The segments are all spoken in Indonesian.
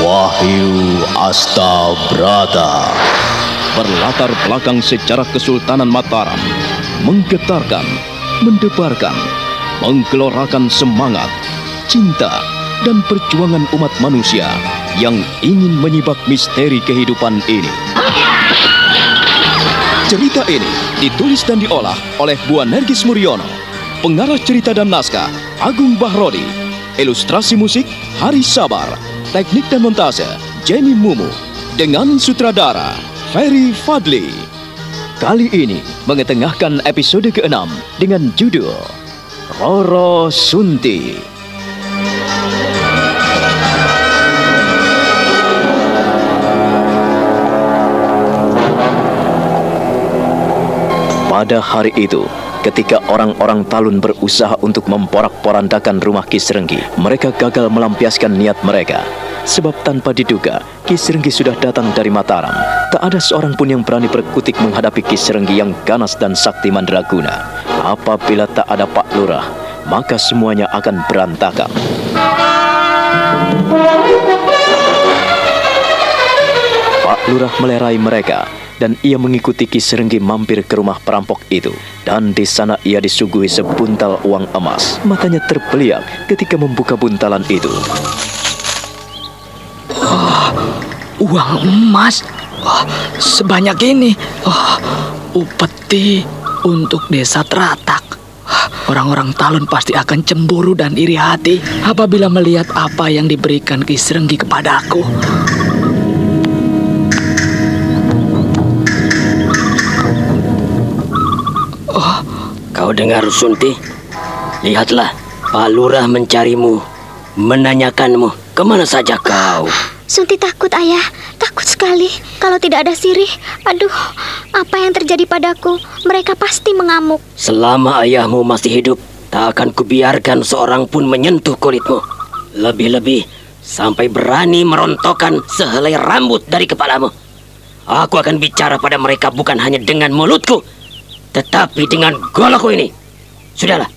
Wahyu Astabrata berlatar belakang sejarah Kesultanan Mataram menggetarkan, mendebarkan, menggelorakan semangat, cinta, dan perjuangan umat manusia yang ingin menyibak misteri kehidupan ini. Cerita ini ditulis dan diolah oleh Bu Nergis Muriono, pengarah cerita dan naskah Agung Bahrodi, ilustrasi musik Hari Sabar, teknik dan montase Jenny Mumu, dengan sutradara Ferry Fadli. Kali ini mengetengahkan episode ke-6 dengan judul Roro Sunti. Pada hari itu, ketika orang-orang Talun berusaha untuk memporak-porandakan rumah Kisrenggi, mereka gagal melampiaskan niat mereka. Sebab tanpa diduga, Kisrenggi sudah datang dari Mataram. Tak ada seorang pun yang berani berkutik menghadapi Kisrenggi yang ganas dan sakti mandraguna. Apabila tak ada Pak Lurah, maka semuanya akan berantakan. Pak Lurah melerai mereka dan ia mengikuti Ki Serenggi mampir ke rumah perampok itu. Dan di sana ia disuguhi sebuntal uang emas. Matanya terbeliak ketika membuka buntalan itu. Oh, uang emas oh, sebanyak ini. Oh, upeti untuk desa Teratak. Orang-orang Talun pasti akan cemburu dan iri hati apabila melihat apa yang diberikan Ki Serenggi kepadaku. Kau dengar Sunti? Lihatlah, Pak Lurah mencarimu, menanyakanmu, ke mana saja kau? Sunti takut ayah, takut sekali. Kalau tidak ada sirih, aduh, apa yang terjadi padaku? Mereka pasti mengamuk. Selama ayahmu masih hidup, tak akan kubiarkan seorang pun menyentuh kulitmu. Lebih-lebih, sampai berani merontokkan sehelai rambut dari kepalamu. Aku akan bicara pada mereka bukan hanya dengan mulutku, tetapi dengan golokku ini, sudahlah,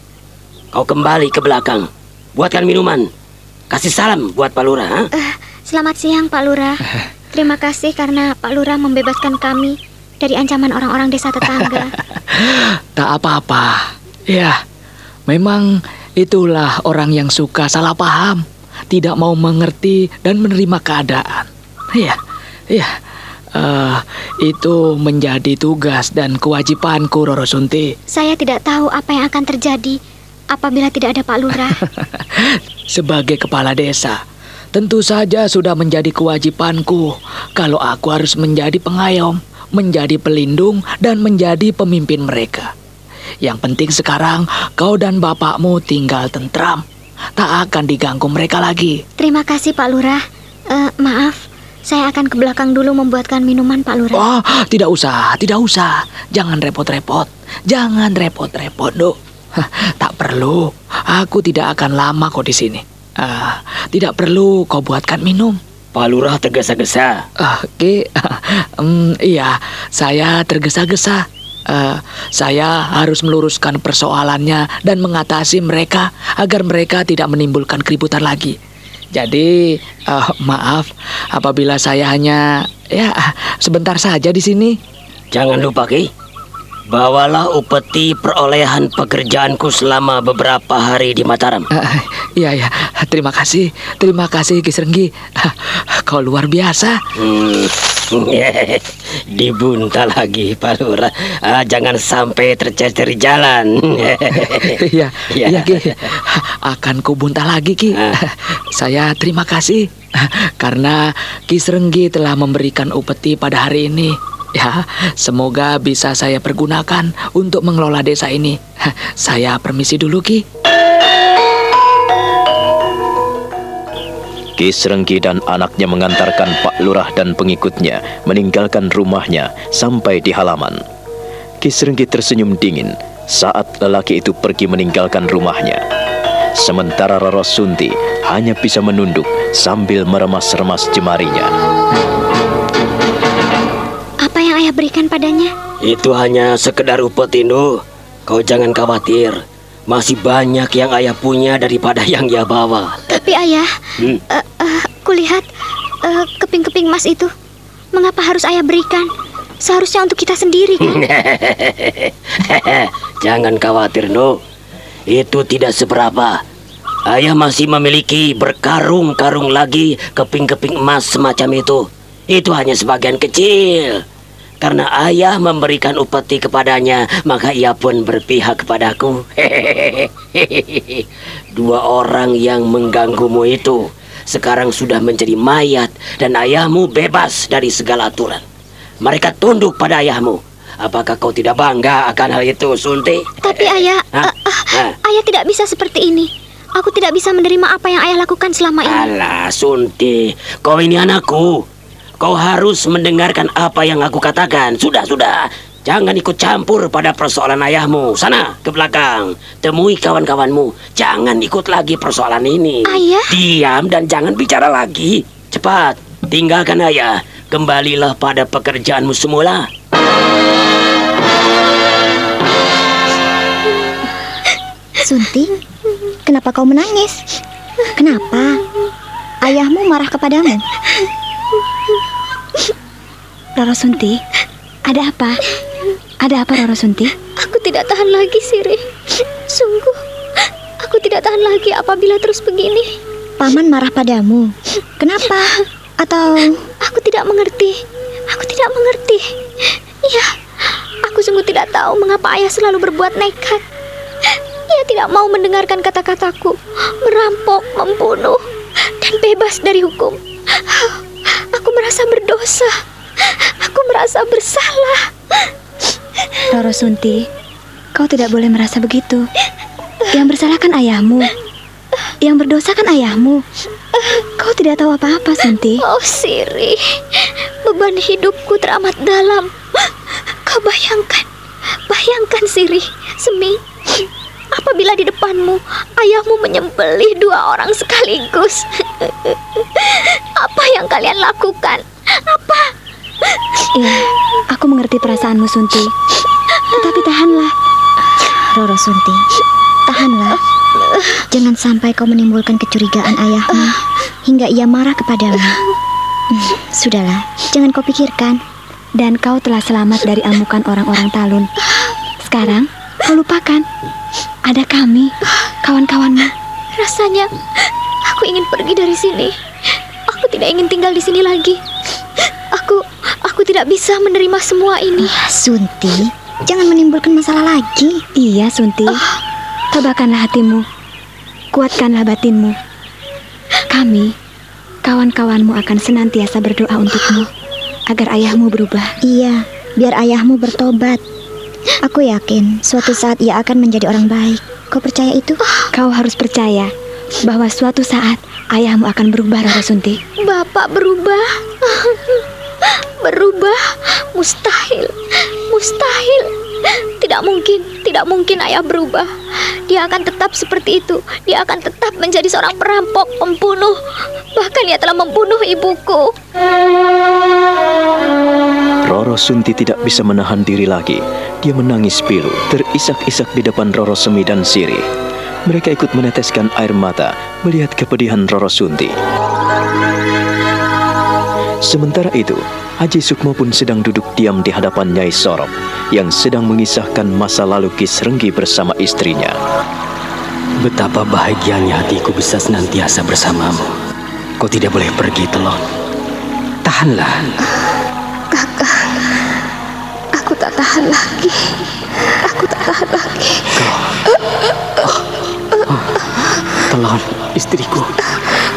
kau kembali ke belakang. Buatkan minuman. Kasih salam buat Pak Lurah. Uh, selamat siang Pak Lurah. Terima kasih karena Pak Lurah membebaskan kami dari ancaman orang-orang desa tetangga. tak apa-apa. Ya, memang itulah orang yang suka salah paham, tidak mau mengerti dan menerima keadaan. Ya, ya. Uh, itu menjadi tugas dan kewajibanku, Roro Sunti. Saya tidak tahu apa yang akan terjadi apabila tidak ada Pak Lurah. Sebagai kepala desa, tentu saja sudah menjadi kewajibanku kalau aku harus menjadi pengayom, menjadi pelindung, dan menjadi pemimpin mereka. Yang penting sekarang kau dan bapakmu tinggal tentram. Tak akan diganggu mereka lagi. Terima kasih Pak Lurah. Uh, maaf, saya akan ke belakang dulu membuatkan minuman, Pak Lurah. Oh, tidak usah, tidak usah. Jangan repot-repot. Jangan repot-repot, Dok. Tak perlu. Aku tidak akan lama kok di sini. Uh, tidak perlu kau buatkan minum. Pak Lurah tergesa-gesa. Uh, Oke, um, iya, saya tergesa-gesa. Uh, saya harus meluruskan persoalannya dan mengatasi mereka agar mereka tidak menimbulkan keributan lagi. Jadi uh, maaf apabila saya hanya ya sebentar saja di sini. Jangan lupa Ki, bawalah upeti perolehan pekerjaanku selama beberapa hari di Mataram. Uh, iya ya, terima kasih, terima kasih Ki Serenggi. Uh, kau luar biasa. Hmm. Dibunta lagi Pak Lurah. Ah, jangan sampai tercecer di jalan. Iya, iya Ki. Akan ku bunta lagi Ki. Ah. Saya terima kasih karena Ki Serenggi telah memberikan upeti pada hari ini. Ya, semoga bisa saya pergunakan untuk mengelola desa ini. Saya permisi dulu Ki. Ki Serenggi dan anaknya mengantarkan Pak Lurah dan pengikutnya meninggalkan rumahnya sampai di halaman. Ki Serenggi tersenyum dingin saat lelaki itu pergi meninggalkan rumahnya. Sementara Roro Sunti hanya bisa menunduk sambil meremas-remas jemarinya. Apa yang ayah berikan padanya? Itu hanya sekedar upetindo. Kau jangan khawatir. Masih banyak yang ayah punya daripada yang ia bawa. Tapi ayah, Hmm. eh, kulihat eh, keping-keping emas itu. Mengapa harus ayah berikan? Seharusnya untuk kita sendiri kan? Jangan khawatir, No. Itu tidak seberapa. Ayah masih memiliki berkarung-karung lagi keping-keping emas semacam itu. Itu hanya sebagian kecil. Karena ayah memberikan upeti kepadanya, maka ia pun berpihak kepadaku. Dua orang yang mengganggumu itu sekarang sudah menjadi mayat dan ayahmu bebas dari segala aturan. Mereka tunduk pada ayahmu. Apakah kau tidak bangga akan hal itu, Sunti? Tapi ayah, Hah? eh, eh, Hah? ayah tidak bisa seperti ini. Aku tidak bisa menerima apa yang ayah lakukan selama ini. Alah, Sunti, kau ini anakku. Kau harus mendengarkan apa yang aku katakan. Sudah, sudah. Jangan ikut campur pada persoalan ayahmu. Sana, ke belakang. Temui kawan-kawanmu. Jangan ikut lagi persoalan ini. Ayah? Diam dan jangan bicara lagi. Cepat, tinggalkan ayah. Kembalilah pada pekerjaanmu semula. Sunti, kenapa kau menangis? Kenapa? Ayahmu marah kepadamu? Roro Sunti, ada apa? Ada apa Roro Sunti? Aku tidak tahan lagi, Siri. Sungguh, aku tidak tahan lagi apabila terus begini. Paman marah padamu. Kenapa? Atau Aku tidak mengerti. Aku tidak mengerti. Iya, aku sungguh tidak tahu mengapa ayah selalu berbuat nekat. Ia tidak mau mendengarkan kata-kataku, merampok, membunuh, dan bebas dari hukum. Aku merasa berdosa. Aku merasa bersalah. Roro Sunti, kau tidak boleh merasa begitu. Yang bersalah kan ayahmu. Yang berdosa kan ayahmu. Kau tidak tahu apa-apa, Sunti. Oh, Siri, beban hidupku teramat dalam. Kau bayangkan, bayangkan Siri, Semi, apabila di depanmu ayahmu menyembelih dua orang sekaligus. Apa yang kalian lakukan? Apa? Iya, aku mengerti perasaanmu, Sunti. Tetapi tahanlah. Roro Sunti, Tahanlah. Jangan sampai kau menimbulkan kecurigaan ayahmu hingga ia marah kepadamu. Hmm, Sudahlah, jangan kau pikirkan. Dan kau telah selamat dari amukan orang-orang Talun. Sekarang kau lupakan. Ada kami, kawan-kawanmu. rasanya aku ingin pergi dari sini. Aku tidak ingin tinggal di sini lagi. Aku, aku tidak bisa menerima semua ini. Sunti, jangan menimbulkan masalah lagi. Iya, Sunti. Tabahkanlah hatimu. Kuatkanlah batinmu. Kami, kawan-kawanmu akan senantiasa berdoa untukmu agar ayahmu berubah. Iya, biar ayahmu bertobat. Aku yakin suatu saat ia akan menjadi orang baik. Kau percaya itu? Kau harus percaya bahwa suatu saat ayahmu akan berubah, Roro Sunti. Bapak berubah. berubah? Mustahil. Mustahil. Tidak mungkin, tidak mungkin ayah berubah. Dia akan tetap seperti itu. Dia akan tetap menjadi seorang perampok, pembunuh. Bahkan ia telah membunuh ibuku. Roro Sunti tidak bisa menahan diri lagi. Dia menangis pilu, terisak-isak di depan Roro Semi dan Siri. Mereka ikut meneteskan air mata melihat kepedihan Roro Sunti. Sementara itu, Haji Sukmo pun sedang duduk diam di hadapan Nyai Sorop yang sedang mengisahkan masa lalu Kisrenggi bersama istrinya. Betapa bahagianya hatiku bisa senantiasa bersamamu. Kau tidak boleh pergi, Telon. Tahanlah. Aku tak tahan lagi. Aku tak tahan lagi. Telon, istriku.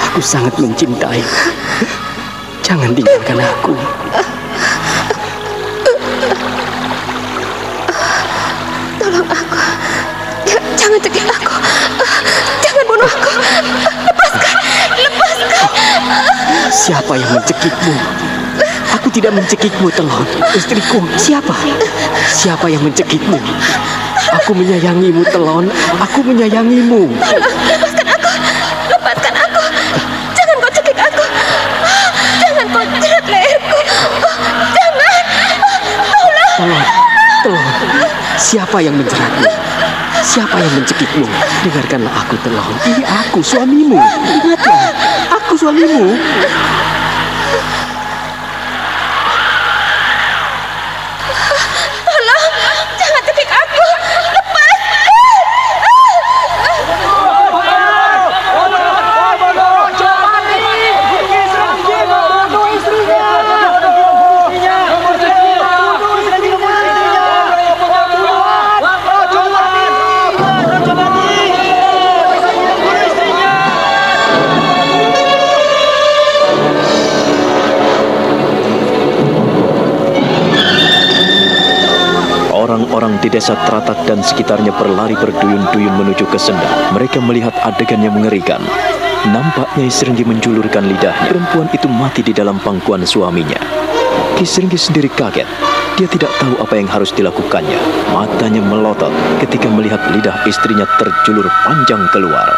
Aku sangat mencintai. Jangan tinggalkan aku. Tolong aku. Ja- Jangan cekik aku. Jangan bunuh aku. Lepaskan. Lepaskan. Siapa yang mencekikmu? Aku tidak mencekikmu, Telon. Istriku, siapa? Siapa yang mencekikmu? Aku menyayangimu, Telon. Aku menyayangimu. Lepaskan Telon, Telon. Siapa yang menjeratmu? Siapa yang mencekikmu? Dengarkanlah aku, Telon. Ini aku, suamimu. Ingatlah, aku suamimu. Desa Teratak dan sekitarnya berlari berduyun-duyun menuju ke senda. Mereka melihat adegan yang mengerikan. Nampaknya Isringgi menjulurkan lidahnya. Perempuan itu mati di dalam pangkuan suaminya. Kisringgi sendiri kaget. Dia tidak tahu apa yang harus dilakukannya. Matanya melotot ketika melihat lidah istrinya terjulur panjang keluar.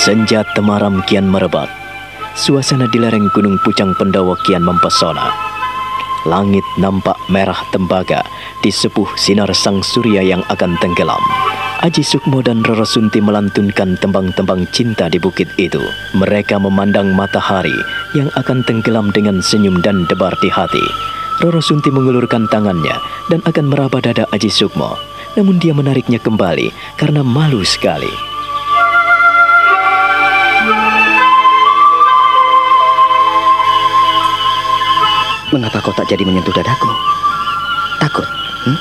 Senja temaram kian merebak. Suasana di lereng Gunung Pucang Pendawa kian mempesona. Langit nampak merah tembaga di sepuh sinar sang surya yang akan tenggelam. Aji Sukmo dan Roro Sunti melantunkan tembang-tembang cinta di bukit itu. Mereka memandang matahari yang akan tenggelam dengan senyum dan debar di hati. Roro Sunti mengulurkan tangannya dan akan meraba dada Aji Sukmo. Namun dia menariknya kembali karena malu sekali. Mengapa kau tak jadi menyentuh dadaku? Takut? Hmm?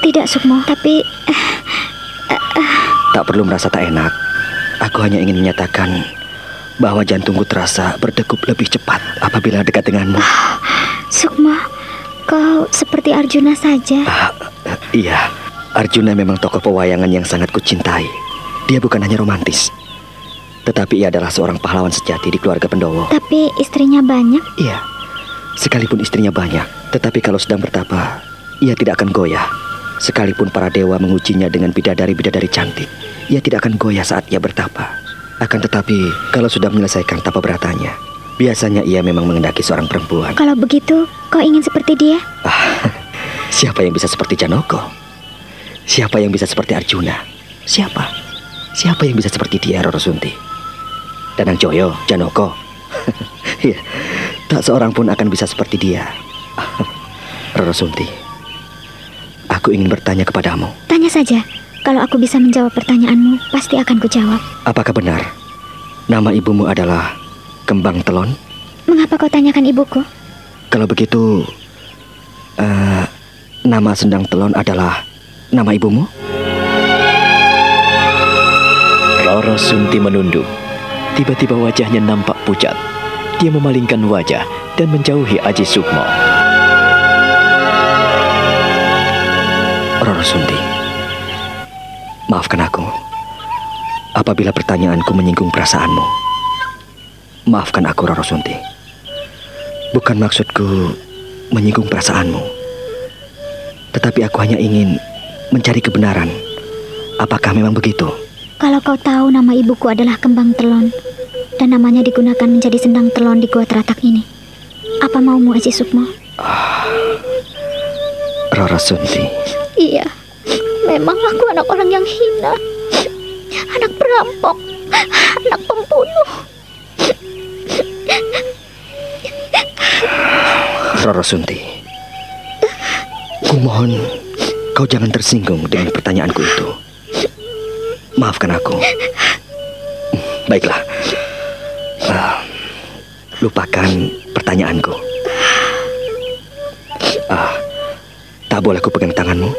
Tidak, Sukmo, tapi Tak perlu merasa tak enak. Aku hanya ingin menyatakan bahwa jantungku terasa berdegup lebih cepat apabila dekat denganmu. Sukmo, kau seperti Arjuna saja. Ah, eh, iya, Arjuna memang tokoh pewayangan yang sangat kucintai. Dia bukan hanya romantis, tetapi ia adalah seorang pahlawan sejati di keluarga Pendowo. Tapi istrinya banyak. Iya, sekalipun istrinya banyak, tetapi kalau sedang bertapa, ia tidak akan goyah. Sekalipun para dewa mengujinya dengan bidadari-bidadari cantik, ia tidak akan goyah saat ia bertapa. Akan tetapi, kalau sudah menyelesaikan tapa beratanya, biasanya ia memang mengendaki seorang perempuan. Kalau begitu, kau ingin seperti dia? Ah, siapa yang bisa seperti Janoko? Siapa yang bisa seperti Arjuna? Siapa? Siapa yang bisa seperti dia, Roro Sunti? Danang Joyo, Janoko. Iya, tak seorang pun akan bisa seperti dia. Roro Sunti, aku ingin bertanya kepadamu. Tanya saja. Kalau aku bisa menjawab pertanyaanmu, pasti akan kujawab. Apakah benar nama ibumu adalah Kembang Telon? Mengapa kau tanyakan ibuku? Kalau begitu, eh, nama Sendang Telon adalah nama ibumu? Roro Sunti menunduk. Tiba-tiba wajahnya nampak pucat. Dia memalingkan wajah dan menjauhi Aji Sukmo. Roro Sunti, maafkan aku apabila pertanyaanku menyinggung perasaanmu. Maafkan aku, Roro Sunti. Bukan maksudku menyinggung perasaanmu, tetapi aku hanya ingin mencari kebenaran. Apakah memang begitu? Kalau kau tahu nama ibuku adalah Kembang Telon dan namanya digunakan menjadi sendang telon di Gua Teratak ini, apa maumu Aji Sukmo? Roro Sunti, Iya, memang aku anak orang yang hina. Anak perampok, anak pembunuh. Roro Sunti. Kumohon kau jangan tersinggung dengan pertanyaanku itu. Maafkan aku. Baiklah. Ah, lupakan pertanyaanku. Ah, tak boleh aku pegang tanganmu.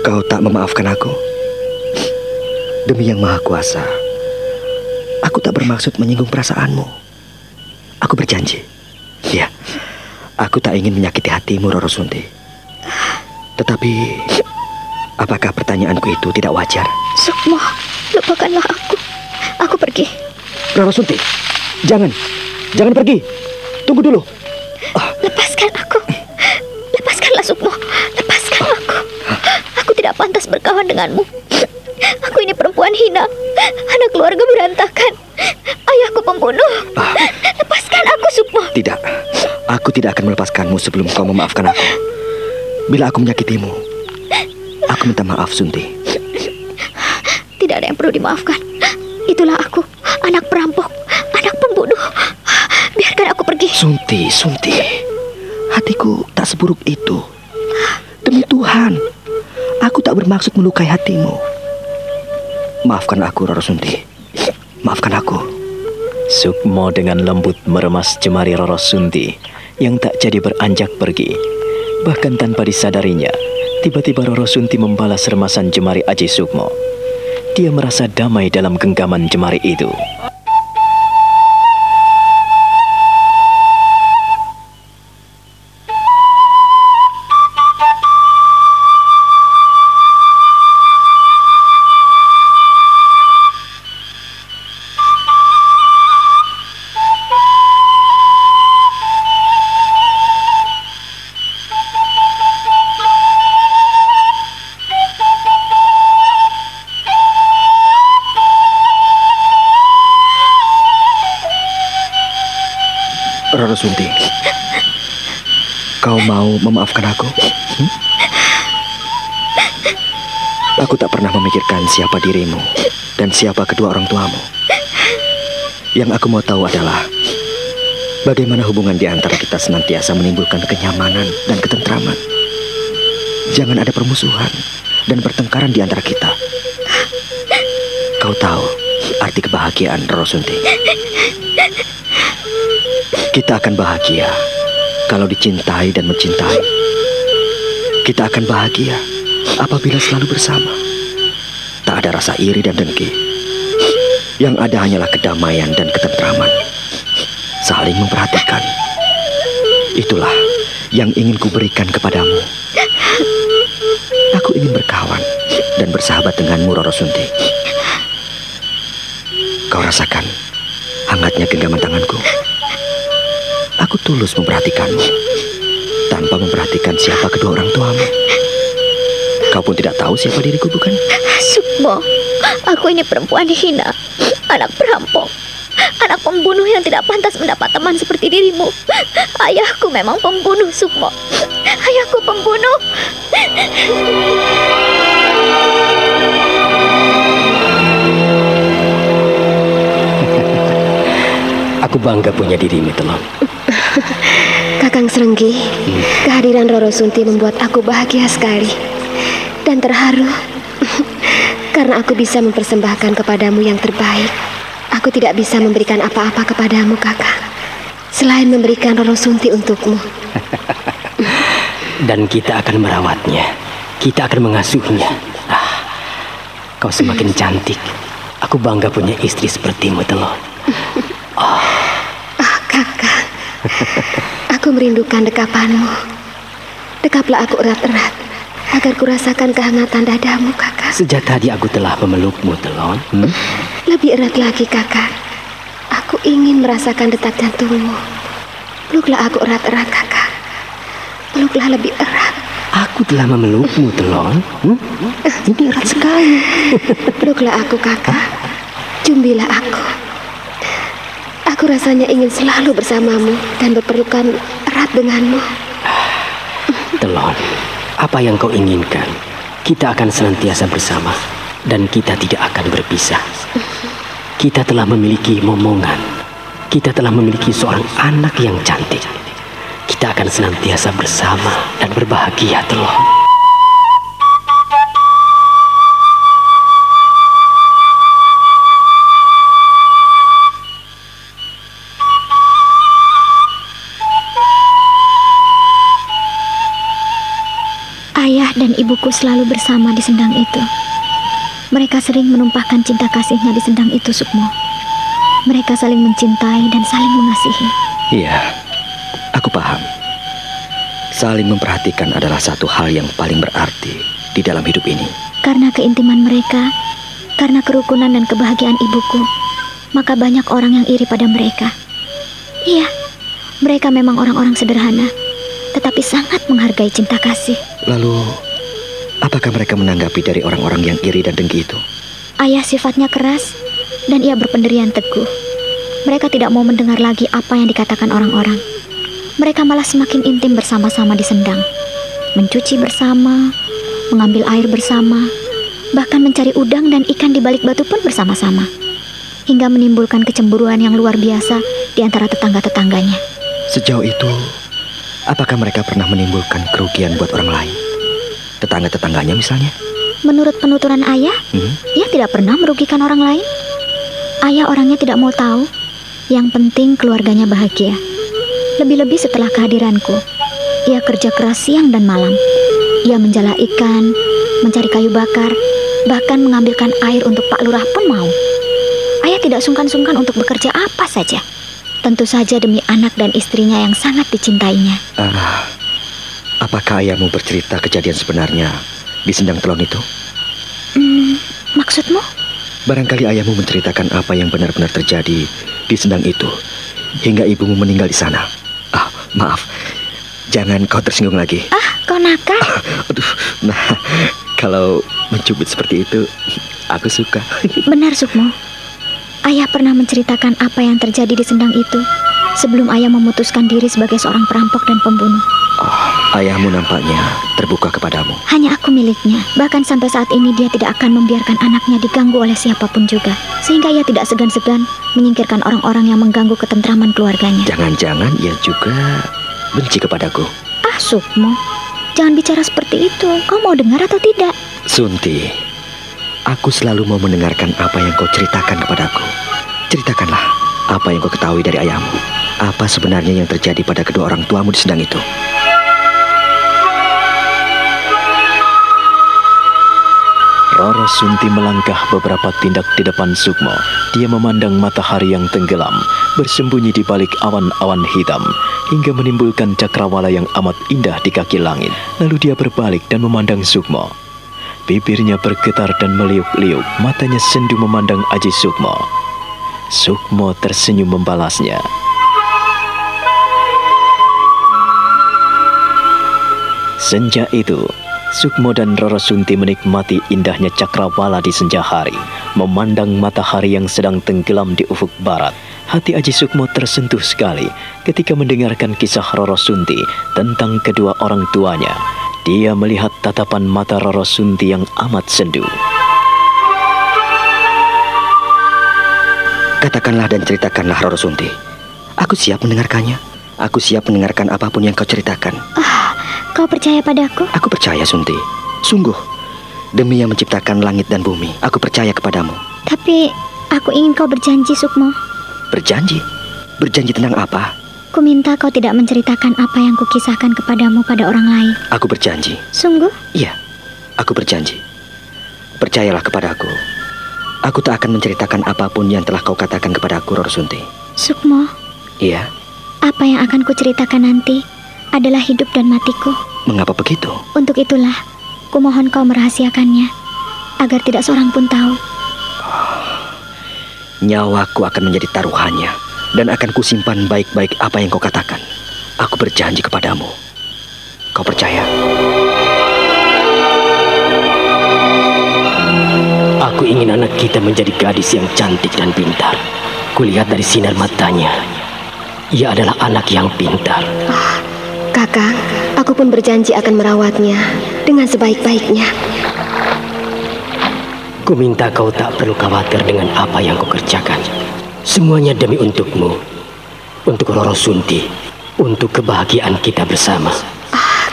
Kau tak memaafkan aku. Demi yang maha kuasa, aku tak bermaksud menyinggung perasaanmu. Aku berjanji. Ya, aku tak ingin menyakiti hatimu, Roro Sunti. Tetapi, apakah pertanyaanku itu tidak wajar? Sukmo, lupakanlah aku. Aku pergi. Rara Sunti, jangan. Jangan pergi. Tunggu dulu. Lepaskan aku. Lepaskanlah Sukmo. Lepaskan aku. Aku tidak pantas berkawan denganmu. Aku ini perempuan hina. Anak keluarga berantakan. Ayahku pembunuh. Lepaskan aku, Sukmo. Tidak. Aku tidak akan melepaskanmu sebelum kau memaafkan aku. Bila aku menyakitimu, aku minta maaf, Sunti. Tidak ada yang perlu dimaafkan. Itulah aku, anak perampok, anak pembunuh. Biarkan aku pergi. Sunti, Sunti. Hatiku tak seburuk itu. Demi Tuhan, aku tak bermaksud melukai hatimu. Maafkan aku, Roro Sunti. Maafkan aku. Sukmo dengan lembut meremas jemari Roro Sunti yang tak jadi beranjak pergi. Bahkan tanpa disadarinya, tiba-tiba Roro Sunti membalas remasan jemari Aji Sukmo. Dia merasa damai dalam genggaman jemari itu. Dirimu dan siapa kedua orang tuamu. Yang aku mau tahu adalah bagaimana hubungan di antara kita senantiasa menimbulkan kenyamanan dan ketentraman. Jangan ada permusuhan dan pertengkaran di antara kita. Kau tahu arti kebahagiaan, Roro Sunti. Kita akan bahagia kalau dicintai dan mencintai. Kita akan bahagia apabila selalu bersama. Ada rasa iri dan dengki. Yang ada hanyalah kedamaian dan ketentraman. Saling memperhatikan. Itulah yang ingin kuberikan kepadamu. Aku ingin berkawan dan bersahabat denganmu, Roro Sunti. Kau rasakan hangatnya genggaman tanganku. Aku tulus memperhatikanmu tanpa memperhatikan siapa kedua orang tuamu. Kau pun tidak tahu siapa diriku, bukan? Sukmo, aku ini perempuan hina, anak perampok, anak pembunuh yang tidak pantas mendapat teman seperti dirimu. Ayahku memang pembunuh, Sukmo. Ayahku pembunuh. Aku bangga punya dirimu, Telon. Kakang Serenggi, kehadiran Roro Sunti membuat aku bahagia sekali dan terharu karena aku bisa mempersembahkan kepadamu yang terbaik. Aku tidak bisa memberikan apa-apa kepadamu, kakak, selain memberikan Roro Sunti untukmu. Dan kita akan merawatnya. Kita akan mengasuhnya. Ah, kau semakin cantik. Aku bangga punya istri sepertimu, Telon. Ah, kakak, aku merindukan dekapanmu. Dekaplah aku erat-erat agar kurasakan kehangatan dadamu, kakak. Sejak tadi aku telah memelukmu, Telon. Hmm? Lebih erat lagi, kakak. Aku ingin merasakan detak jantungmu. Peluklah aku erat-erat, kakak. Peluklah lebih erat. Aku telah memelukmu, Telon. Hmm? Ini erat sekali. Peluklah aku, kakak. Cumbilah aku. Aku rasanya ingin selalu bersamamu dan berpelukan erat denganmu. Telon, apa yang kau inginkan, kita akan senantiasa bersama dan kita tidak akan berpisah. Kita telah memiliki momongan. Kita telah memiliki seorang anak yang cantik. Kita akan senantiasa bersama dan berbahagia, Telon. Dan ibuku selalu bersama di sendang itu. Mereka sering menumpahkan cinta kasihnya di sendang itu, Sukmo. Mereka saling mencintai dan saling mengasihi. Iya, aku paham. Saling memperhatikan adalah satu hal yang paling berarti di dalam hidup ini. Karena keintiman mereka, Karena kerukunan dan kebahagiaan ibuku, maka banyak orang yang iri pada mereka. Iya, mereka memang orang-orang sederhana, tetapi sangat menghargai cinta kasih. Lalu, apakah mereka menanggapi dari orang-orang yang iri dan dengki itu? Ayah sifatnya keras dan ia berpendirian teguh. Mereka tidak mau mendengar lagi apa yang dikatakan orang-orang. Mereka malah semakin intim bersama-sama di sendang. Mencuci bersama, mengambil air bersama, bahkan mencari udang dan ikan di balik batu pun bersama-sama. Hingga menimbulkan kecemburuan yang luar biasa di antara tetangga-tetangganya. Sejauh itu, apakah mereka pernah menimbulkan kerugian buat orang lain? Tetangga-tetangganya misalnya? Menurut penuturan ayah, Hmm? ia tidak pernah merugikan orang lain. Ayah orangnya tidak mau tahu. Yang penting keluarganya bahagia. Lebih-lebih setelah kehadiranku, ia kerja keras siang dan malam. Ia menjala ikan, mencari kayu bakar, bahkan mengambilkan air untuk Pak Lurah pun mau. Ayah tidak sungkan-sungkan untuk bekerja apa saja. Tentu saja demi anak dan istrinya yang sangat dicintainya. Ah, apakah ayahmu bercerita kejadian sebenarnya di sendang telon itu? Hmm, maksudmu? Barangkali ayahmu menceritakan apa yang benar-benar terjadi di sendang itu hingga ibumu meninggal di sana. Ah, maaf. Jangan kau tersinggung lagi. Ah, kau nakal. Aduh, nah, kalau mencubit seperti itu, aku suka. Benar, Sukmo. Ayah pernah menceritakan apa yang terjadi di sendang itu sebelum ayah memutuskan diri sebagai seorang perampok dan pembunuh. Oh, ayahmu nampaknya terbuka kepadamu. Hanya aku miliknya. Bahkan sampai saat ini dia tidak akan membiarkan anaknya diganggu oleh siapa pun juga. Sehingga ia tidak segan-segan menyingkirkan orang-orang yang mengganggu ketentraman keluarganya. Jangan-jangan ia juga benci kepadaku. Ah, Sukmo. Jangan bicara seperti itu. Kau mau dengar atau tidak? Sunti, aku selalu mau mendengarkan apa yang kau ceritakan kepadaku. Ceritakanlah apa yang kau ketahui dari ayahmu. Apa sebenarnya yang terjadi pada kedua orang tuamu di sedang itu? Roro Sunti melangkah beberapa tindak di depan Sukmo. Dia memandang matahari yang tenggelam, bersembunyi di balik awan-awan hitam, hingga menimbulkan cakrawala yang amat indah di kaki langit. Lalu dia berbalik dan memandang Sukmo. Bibirnya bergetar dan meliuk-liuk, matanya sendu memandang Aji Sukmo. Sukmo tersenyum membalasnya. Senja itu, Sukmo dan Roro Sunti menikmati indahnya cakrawala di senja hari, memandang matahari yang sedang tenggelam di ufuk barat. Hati Aji Sukmo tersentuh sekali ketika mendengarkan kisah Roro Sunti tentang kedua orang tuanya. Dia melihat tatapan mata Roro Sunti yang amat sendu. Katakanlah dan ceritakanlah Roro Sunti. Aku siap mendengarkannya. Aku siap mendengarkan apa pun yang kau ceritakan. Kau percaya padaku? Aku percaya, Sunti. Sungguh. Demi yang menciptakan langit dan bumi, aku percaya kepadamu. Tapi aku ingin kau berjanji, Sukmo. Berjanji? Berjanji tentang apa? Ku minta kau tidak menceritakan apa yang kukisahkan kepadamu pada orang lain. Aku berjanji. Sungguh? Iya, aku berjanji. Percayalah kepadaku. Aku tak akan menceritakan apa pun yang telah kau katakan kepadaku, Roro Sunti. Sukmo, Iya, apa yang akan kuceritakan nanti adalah hidup dan matiku. mengapa begitu? Untuk itulah, kumohon kau merahasiakannya agar tidak seorang pun tahu. Nyawaku akan menjadi taruhannya dan akan kusimpan baik-baik apa yang kau katakan. Aku berjanji kepadamu. Kau percaya? Aku ingin anak kita menjadi gadis yang cantik dan pintar. Kulihat dari sinar matanya. Ia adalah anak yang pintar. Kakang, aku pun berjanji akan merawatnya dengan sebaik-baiknya. Ku minta kau tak perlu khawatir dengan apa yang kau kerjakan. Semuanya demi untukmu. Untuk Roro Sunti. Untuk kebahagiaan kita bersama.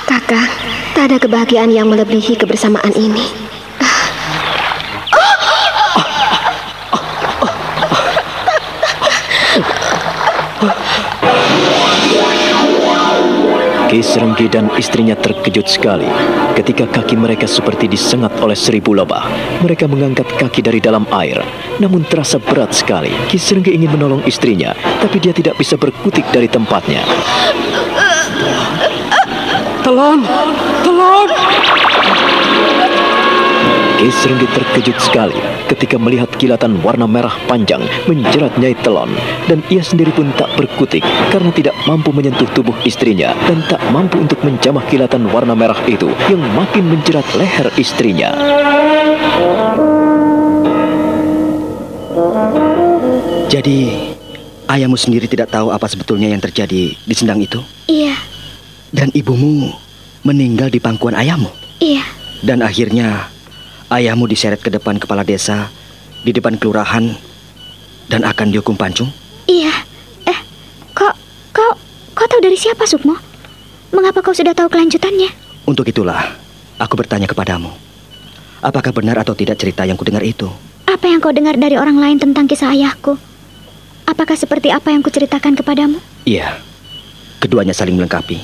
Kakang, tak ada kebahagiaan yang melebihi kebersamaan ini. Serenggi dan istrinya terkejut sekali ketika kaki mereka seperti disengat oleh seribu lebah. Mereka mengangkat kaki dari dalam air, namun terasa berat sekali. Ki Serenggi ingin menolong istrinya, tapi dia tidak bisa berkutik dari tempatnya. Telon! Telon! Ki Serenggi terkejut sekali ketika melihat kilatan warna merah panjang menjerat Nyai Telon dan ia sendiri pun tak berkutik karena tidak mampu menyentuh tubuh istrinya dan tak mampu untuk menjamah kilatan warna merah itu yang makin menjerat leher istrinya. Jadi, ayahmu sendiri tidak tahu apa sebetulnya yang terjadi di sendang itu? Iya, Dan ibumu meninggal di pangkuan ayahmu? iya. Dan akhirnya, ayahmu diseret ke depan kepala desa, di depan kelurahan, dan akan dihukum pancung? Iya. Eh, kok kau kau tahu dari siapa Sukmo? Mengapa kau sudah tahu kelanjutannya? Untuk itulah, aku bertanya kepadamu. Apakah benar atau tidak cerita yang kudengar itu? Apa yang kau dengar dari orang lain tentang kisah ayahku? Apakah seperti apa yang kuceritakan kepadamu? Iya, keduanya saling melengkapi.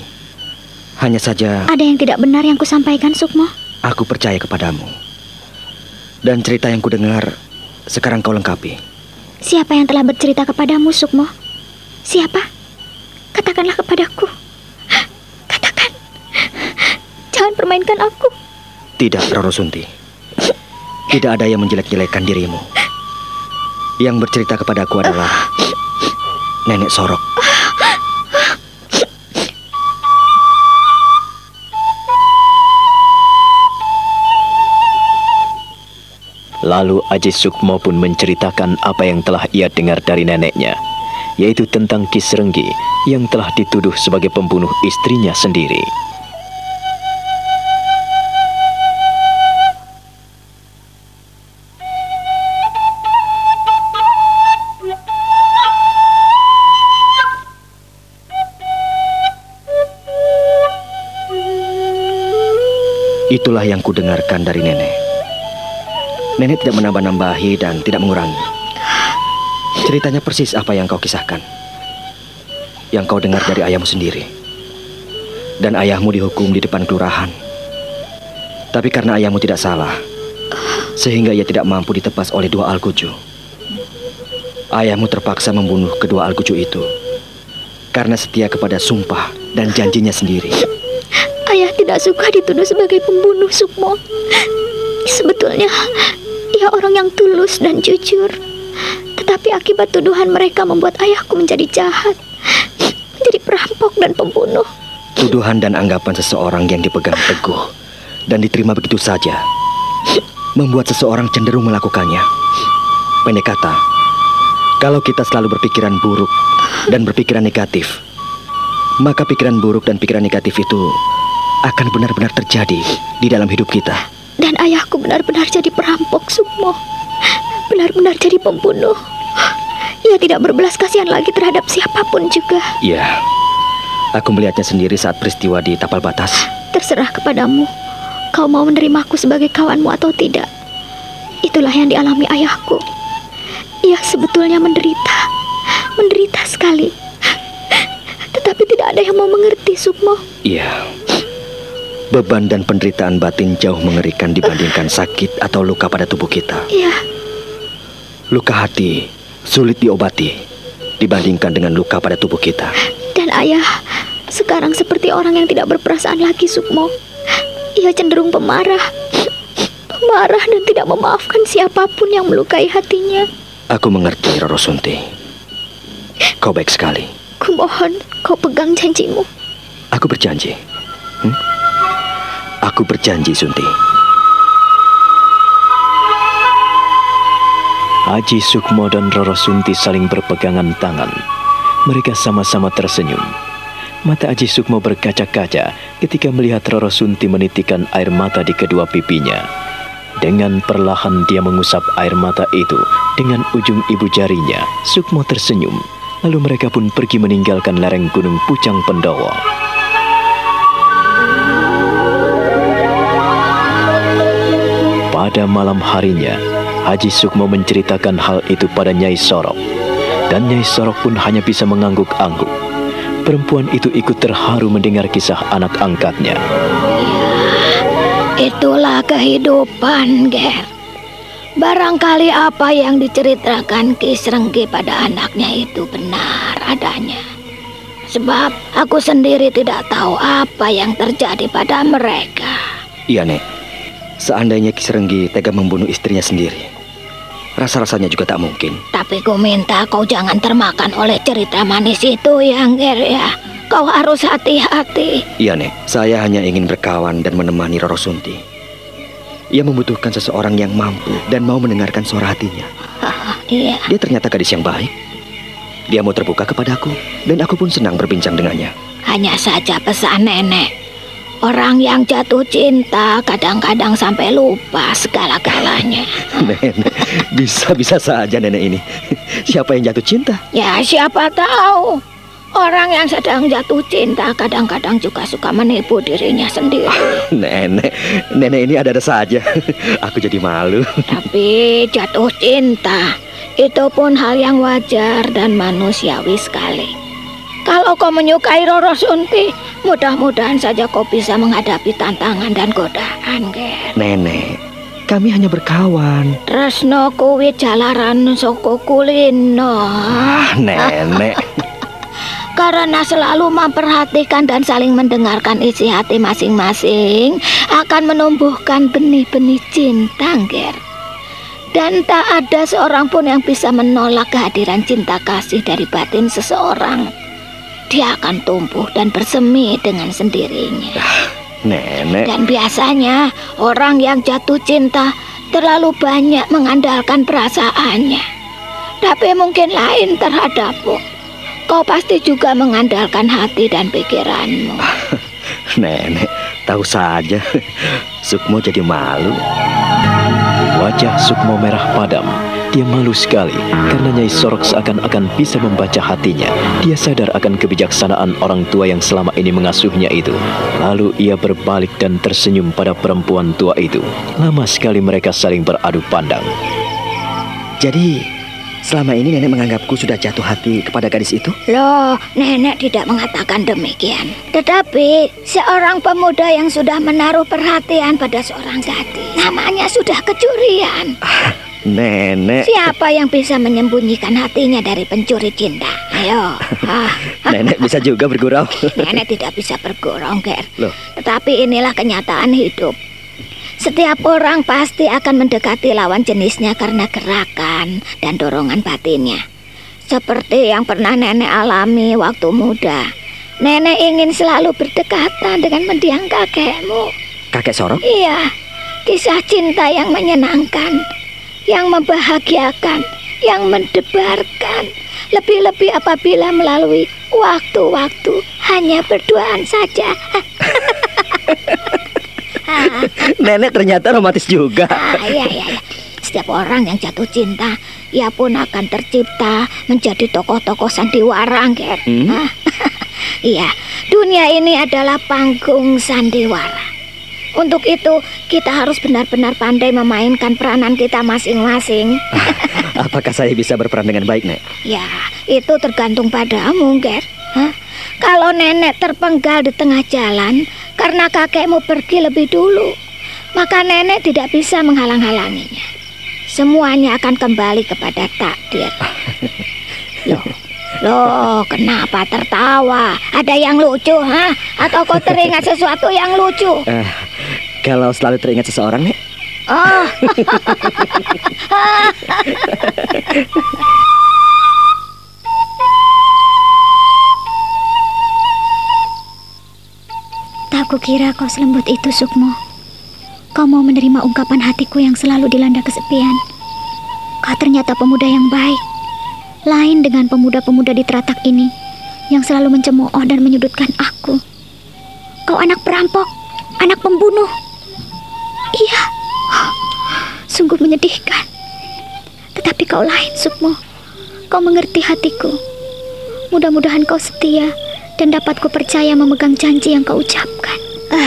Hanya saja Ada yang tidak benar yang kusampaikan, Sukmo? aku percaya kepadamu. Dan cerita yang kudengar sekarang kau lengkapi. Siapa yang telah bercerita kepadamu, Sukmo? Siapa? Katakanlah kepadaku. Katakan. Jangan permainkan aku. Tidak, Roro Sunti. Tidak ada yang menjelek-jelekkan dirimu. Yang bercerita kepadaku adalah Nenek Sorok. Lalu Aji Sukmo pun menceritakan apa yang telah ia dengar dari neneknya, yaitu tentang Ki Serenggi yang telah dituduh sebagai pembunuh istrinya sendiri. Itulah yang kudengarkan dari nenek. Nenek tidak menambah-nambahi dan tidak mengurangi. Ceritanya persis apa yang kau kisahkan. Yang kau dengar dari ayahmu sendiri. Dan ayahmu dihukum di depan kelurahan. Tapi karena ayahmu tidak salah, sehingga ia tidak mampu ditebas oleh dua alkuju. Ayahmu terpaksa membunuh kedua alkuju itu karena setia kepada sumpah dan janjinya sendiri. Ayah tidak suka dituduh sebagai pembunuh, Sukmo. Sebetulnya, ia orang yang tulus dan jujur. Tetapi akibat tuduhan mereka membuat ayahku menjadi jahat. Menjadi perampok dan pembunuh. Tuduhan dan anggapan seseorang yang dipegang teguh dan diterima begitu saja membuat seseorang cenderung melakukannya. Pendek kata, kalau kita selalu berpikiran buruk dan berpikiran negatif, maka pikiran buruk dan pikiran negatif itu akan benar-benar terjadi di dalam hidup kita. Dan ayahku benar-benar jadi perampok, Sukmo. Benar-benar jadi pembunuh. Ia tidak berbelas kasihan lagi terhadap siapa pun juga. Iya, aku melihatnya sendiri saat peristiwa di tapal batas. Terserah kepadamu. Kau mau menerimaku sebagai kawanmu atau tidak. Itulah yang dialami ayahku. Ia sebetulnya menderita. Menderita sekali. Tetapi tidak ada yang mau mengerti, Sukmo. Iya. Beban dan penderitaan batin jauh mengerikan dibandingkan sakit atau luka pada tubuh kita. Iya, Luka hati sulit diobati dibandingkan dengan luka pada tubuh kita. dan ayah sekarang seperti orang yang tidak berperasaan lagi, Sukmo. Ia cenderung pemarah. Pemarah dan tidak memaafkan siapa pun yang melukai hatinya. Aku mengerti, Roro Sunti. Kau baik sekali. Kumohon kau pegang janjimu. Aku berjanji. Hmm? Aku berjanji, Sunti. Haji Sukmo dan Roro Sunti saling berpegangan tangan. Mereka sama-sama tersenyum. Mata Haji Sukmo berkaca-kaca ketika melihat Roro Sunti menitikan air mata di kedua pipinya. Dengan perlahan dia mengusap air mata itu dengan ujung ibu jarinya. Sukmo tersenyum. Lalu mereka pun pergi meninggalkan lereng Gunung Pucang Pendowo. Pada malam harinya, Haji Sukmo menceritakan hal itu pada Nyai Sorok. Dan Nyai Sorok pun hanya bisa mengangguk-angguk. Perempuan itu ikut terharu mendengar kisah anak angkatnya. Itulah kehidupan, Ger. Barangkali apa yang diceritakan Ki Serenggi pada anaknya itu benar adanya. Sebab aku sendiri tidak tahu apa yang terjadi pada mereka. Iya, Nek. Seandainya Kisrenggi tega membunuh istrinya sendiri, rasa-rasanya juga tak mungkin. Tapi ku minta kau jangan termakan oleh cerita manis itu ya, Nger ya. Kau harus hati-hati. Iya, Nek. Saya hanya ingin berkawan dan menemani Roro Sunti. Ia membutuhkan seseorang yang mampu dan mau mendengarkan suara hatinya. Iya. Dia ternyata gadis yang baik. Dia mau terbuka kepadaku, dan aku pun senang berbincang dengannya. Hanya saja pesan nenek. Orang yang jatuh cinta kadang-kadang sampai lupa segala-galanya. Nenek, bisa-bisa saja nenek ini. Siapa yang jatuh cinta? Ya siapa tahu. Orang yang sedang jatuh cinta kadang-kadang juga suka menipu dirinya sendiri. Nenek, nenek ini ada-ada saja. Aku jadi malu. Tapi jatuh cinta itu pun hal yang wajar dan manusiawi sekali. Kalau kau menyukai Roro Sunti, mudah-mudahan saja kau bisa menghadapi tantangan dan godaan, Ger. Nenek, kami hanya berkawan. Tresno kuwi jalaran soko kulino. Ah, nenek. Karena selalu memperhatikan dan saling mendengarkan isi hati masing-masing akan menumbuhkan benih-benih cinta, Ger. Dan tak ada seorang pun yang bisa menolak kehadiran cinta kasih dari batin seseorang dia akan tumbuh dan bersemi dengan sendirinya. Nenek. Dan biasanya orang yang jatuh cinta terlalu banyak mengandalkan perasaannya. Tapi mungkin lain terhadapmu. Kau pasti juga mengandalkan hati dan pikiranmu. Nenek, tahu saja. Sukmo jadi malu. Wajah Sukmo merah padam dia malu sekali karena Nyai Sorok seakan-akan bisa membaca hatinya. Dia sadar akan kebijaksanaan orang tua yang selama ini mengasuhnya itu. Lalu ia berbalik dan tersenyum pada perempuan tua itu. Lama sekali mereka saling beradu pandang. Jadi, selama ini nenek menganggapku sudah jatuh hati kepada gadis itu? Loh, nenek tidak mengatakan demikian. Tetapi, seorang pemuda yang sudah menaruh perhatian pada seorang gadis, namanya sudah kecurian. Nenek. Siapa yang bisa menyembunyikan hatinya dari pencuri cinta? Ayo. Ah. Nenek bisa juga bergurau. Nenek tidak bisa bergurau, Ger. Loh. Tetapi inilah kenyataan hidup. Setiap orang pasti akan mendekati lawan jenisnya karena gerakan dan dorongan batinnya. Seperti yang pernah nenek alami waktu muda. Nenek ingin selalu berdekatan dengan mendiang kakekmu. Kakek Sorok? Iya, kisah cinta yang menyenangkan yang membahagiakan, yang mendebarkan. Lebih-lebih apabila melalui waktu-waktu hanya berduaan saja. Nenek ternyata romantis juga. Ah, iya, iya, iya. Setiap orang yang jatuh cinta, ia pun akan tercipta menjadi tokoh-tokoh sandiwara, Ger. Hmm? iya, dunia ini adalah panggung sandiwara. Untuk itu, kita harus benar-benar pandai memainkan peranan kita masing-masing. Apakah saya bisa berperan dengan baik, Nek? Ya, itu tergantung padamu, Ger. Hah? Kalau nenek terpenggal di tengah jalan karena kakekmu pergi lebih dulu, maka nenek tidak bisa menghalang-halanginya. Semuanya akan kembali kepada takdir. Loh, loh, kenapa tertawa? Ada yang lucu, ha? Atau kau teringat sesuatu yang lucu? Uh, kalau selalu teringat seseorang, Nek? Oh. tak kukira kau selembut itu, Sukmo. Kau mau menerima ungkapan hatiku yang selalu dilanda kesepian. Kau ternyata pemuda yang baik. Lain dengan pemuda-pemuda di teratak ini yang selalu mencemooh dan menyudutkan aku. Kau anak perampok, anak pembunuh. Iya, sungguh menyedihkan. Tetapi kau lain, Sukmo. Kau mengerti hatiku. Mudah-mudahan kau setia dan dapat ku percaya memegang janji yang kau ucapkan. Uh,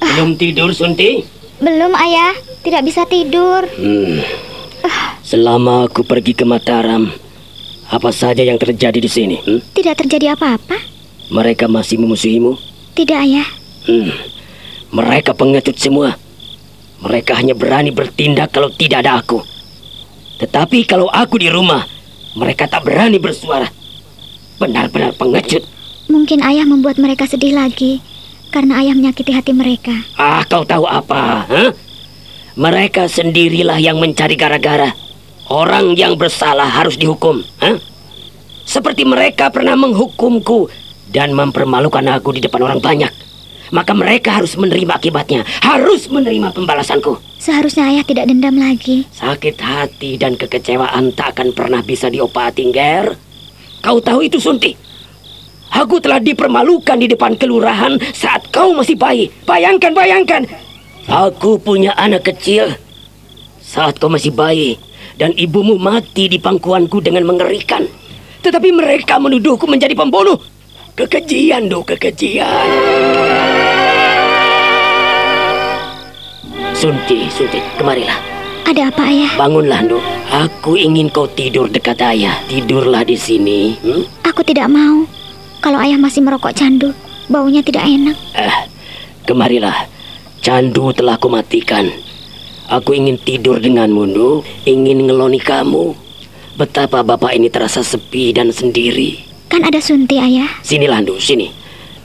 uh. Belum tidur, Sunti? Belum, Ayah. Tidak bisa tidur. Hmm. Selama aku pergi ke Mataram, apa saja yang terjadi di sini? Hmm? Tidak terjadi apa-apa. Mereka masih memusuhimu? Tidak, Ayah. Hmm. Mereka pengecut semua. Mereka hanya berani bertindak kalau tidak ada aku. Tetapi kalau aku di rumah, mereka tak berani bersuara. Benar-benar pengecut. Mungkin ayah membuat mereka sedih lagi karena ayah menyakiti hati mereka. Ah, kau tahu apa? Huh? Mereka sendirilah yang mencari gara-gara. Orang yang bersalah harus dihukum. Hah? Seperti mereka pernah menghukumku dan mempermalukan aku di depan orang banyak. Maka mereka harus menerima akibatnya, harus menerima pembalasanku. Seharusnya ayah tidak dendam lagi. Sakit hati dan kekecewaan tak akan pernah bisa diobati, Ger. Kau tahu itu, Sunti? Aku telah dipermalukan di depan kelurahan saat kau masih bayi. Bayangkan, bayangkan. Aku punya anak kecil saat kau masih bayi dan ibumu mati di pangkuanku dengan mengerikan. Tetapi mereka menuduhku menjadi pembunuh. Kekejian, do, kekejian. Sunti, Sunti, kemarilah. Ada apa ayah? Bangunlah, Nduk. Aku ingin kau tidur dekat ayah. Tidurlah di sini. Hmm? Aku tidak mau. Kalau ayah masih merokok candu, baunya tidak enak. Eh, kemarilah. Candu telah kumatikan. Aku ingin tidur denganmu, Nduk. Ingin ngeloni kamu. Betapa bapak ini terasa sepi dan sendiri. Kan ada Sunti, ayah. Sinilah, Nduk, sini.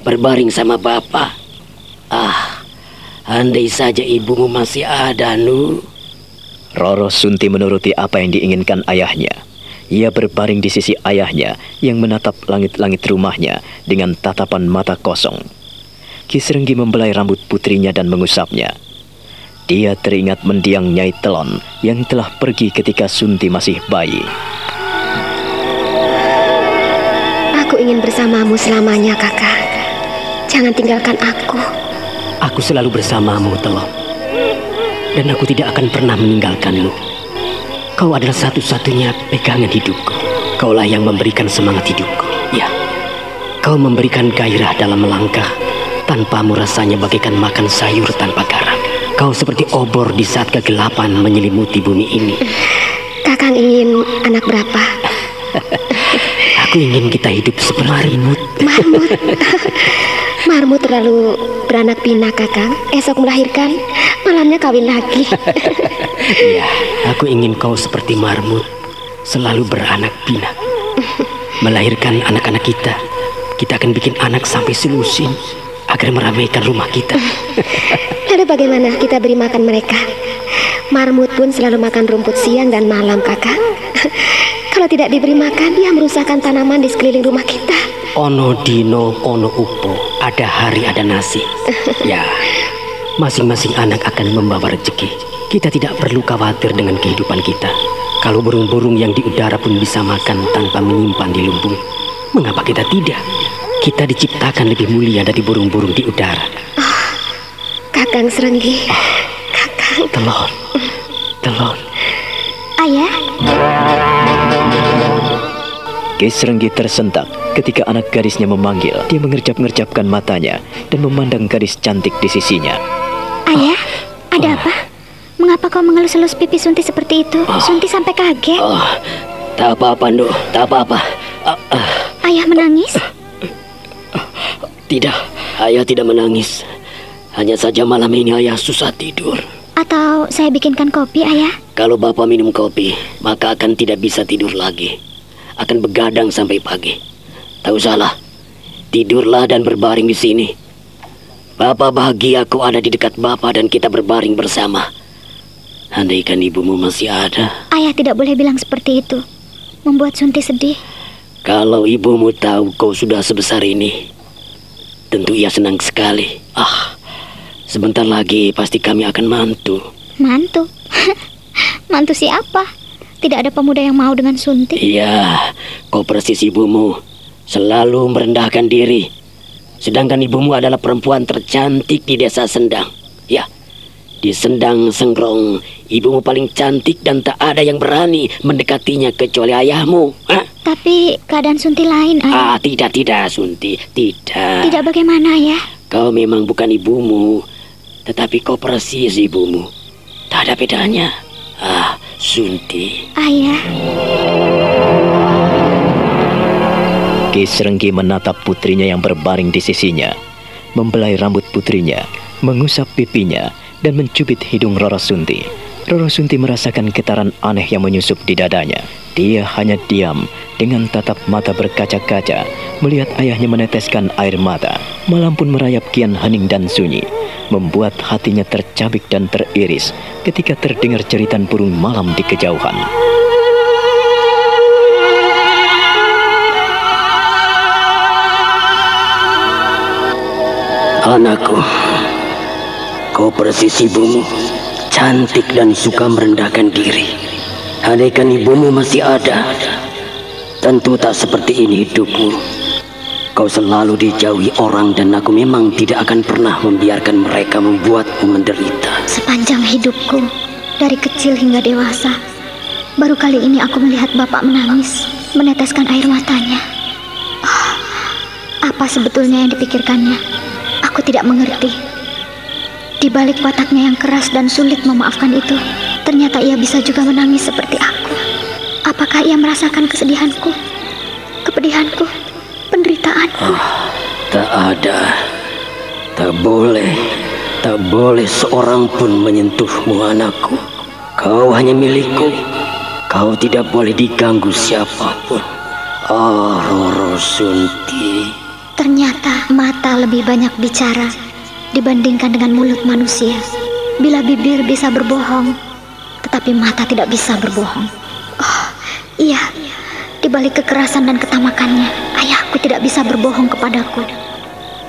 Berbaring sama bapak. Ah, andai saja ibumu masih ada, Nduk. Roro Sunti menuruti apa yang diinginkan ayahnya. Ia berbaring di sisi ayahnya yang menatap langit-langit rumahnya dengan tatapan mata kosong. Kisrenggi membelai rambut putrinya dan mengusapnya. Dia teringat mendiang Nyai Telon yang telah pergi ketika Sunti masih bayi. Aku ingin bersamamu selamanya, kakak. Jangan tinggalkan aku. Aku selalu bersamamu, Telon dan aku tidak akan pernah meninggalkanmu. Kau adalah satu-satunya pegangan hidupku. Kaulah yang memberikan semangat hidupku. Ya, kau memberikan gairah dalam melangkah. Tanpamu rasanya bagaikan makan sayur tanpa garam. Kau seperti obor di saat kegelapan menyelimuti bumi ini. Kakang ingin anak berapa? Aku ingin kita hidup seperti marmut. Marmut. marmut terlalu beranak pinak, Kakang. Esok melahirkan, malamnya kawin lagi. Iya, aku ingin kau seperti marmut, selalu beranak pinak. Melahirkan anak-anak kita. Kita akan bikin anak sampai selusin agar meramaikan rumah kita. Lalu bagaimana kita beri makan mereka? Marmut pun selalu makan rumput siang dan malam, Kakang. Kalau tidak diberi makan, dia merusakkan tanaman di sekeliling rumah kita. Ono dino, ono upo, ada hari ada nasi. Ya, masing-masing anak akan membawa rezeki. Kita tidak perlu khawatir dengan kehidupan kita. Kalau burung-burung yang di udara pun bisa makan tanpa menyimpan di lumbung, mengapa kita tidak? Kita diciptakan lebih mulia dari burung-burung di udara. Oh, Kakang Serenggi. Oh, Kakang. Telon. Telon. Ayah. Ki Serenggi tersentak ketika anak gadisnya memanggil. Dia mengerjap-ngerjapkan matanya dan memandang gadis cantik di sisinya. Ayah, ada apa? Mengapa kau mengelus-elus pipi Sunti seperti itu? Oh. Sunti sampai kaget. Oh, tak apa-apa, Ndo. Tak apa-apa. Uh, uh. Ayah menangis? Tidak, ayah tidak menangis. Hanya saja malam ini ayah susah tidur. Atau saya bikinkan kopi, ayah? Kalau bapak minum kopi, maka akan tidak bisa tidur lagi. Akan begadang sampai pagi. Tahu salah. Tidurlah dan berbaring di sini. Bapak bahagia aku ada di dekat bapak dan kita berbaring bersama. Andaikan ibumu masih ada. Ayah tidak boleh bilang seperti itu. Membuat Sunti sedih. Kalau ibumu tahu kau sudah sebesar ini, tentu ia senang sekali. Ah, sebentar lagi pasti kami akan mantu. Mantu? mantu siapa? Tidak ada pemuda yang mau dengan Sunti. Iya, kau persis ibumu. Selalu merendahkan diri. Sedangkan ibumu adalah perempuan tercantik di desa Sendang. Ya, di Sendang Sengrong, ibumu paling cantik dan tak ada yang berani mendekatinya kecuali ayahmu. Hah? Tapi keadaan Sunti lain, ayah. Ah, tidak, tidak, Sunti. Tidak. Tidak bagaimana, ayah? Kau memang bukan ibumu, tetapi kau persis ibumu. Tak ada bedanya. Ah, Sunti. Ayah. Ki Serenggi menatap putrinya yang berbaring di sisinya, membelai rambut putrinya, mengusap pipinya, dan mencubit hidung Roro Sunti. Roro Sunti merasakan getaran aneh yang menyusup di dadanya. Dia hanya diam dengan tatap mata berkaca-kaca melihat ayahnya meneteskan air mata. Malam pun merayap kian hening dan sunyi, membuat hatinya tercabik dan teriris ketika terdengar ceritan burung malam di kejauhan. Anakku, kau persis ibumu, cantik dan suka merendahkan diri. Andaikan ibumu masih ada, tentu tak seperti ini hidupmu. Kau selalu dijauhi orang dan aku memang tidak akan pernah membiarkan mereka membuatmu menderita. Sepanjang hidupku, dari kecil hingga dewasa, baru kali ini aku melihat bapak menangis, meneteskan air matanya. Oh, apa sebetulnya yang dipikirkannya? Aku tidak mengerti. Di balik wataknya yang keras dan sulit memaafkan itu, ternyata ia bisa juga menangis seperti aku. Apakah ia merasakan kesedihanku, kepedihanku, penderitaanku? Oh, tak ada, tak boleh, tak boleh seorang pun menyentuhmu anakku. Kau hanya milikku. Kau tidak boleh diganggu siapa pun. Ah, oh, Roro Sunti. Ternyata mata lebih banyak bicara dibandingkan dengan mulut manusia. Bila bibir bisa berbohong, tetapi mata tidak bisa berbohong. Oh, iya, di balik kekerasan dan ketamakannya, ayahku tidak bisa berbohong kepadaku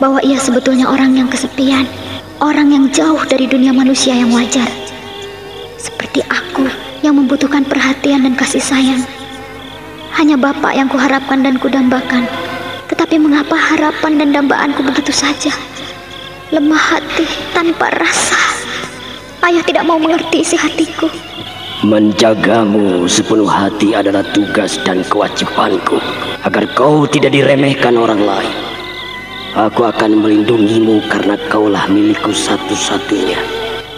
bahwa ia sebetulnya orang yang kesepian, orang yang jauh dari dunia manusia yang wajar. Seperti aku yang membutuhkan perhatian dan kasih sayang. Hanya bapak yang kuharapkan dan kudambakan tetapi mengapa harapan dan dambaanku begitu saja? Lemah hati tanpa rasa. Ayah tidak mau mengerti isi hatiku. Menjagamu sepenuh hati adalah tugas dan kewajibanku agar kau tidak diremehkan orang lain. Aku akan melindungimu karena kaulah milikku satu-satunya.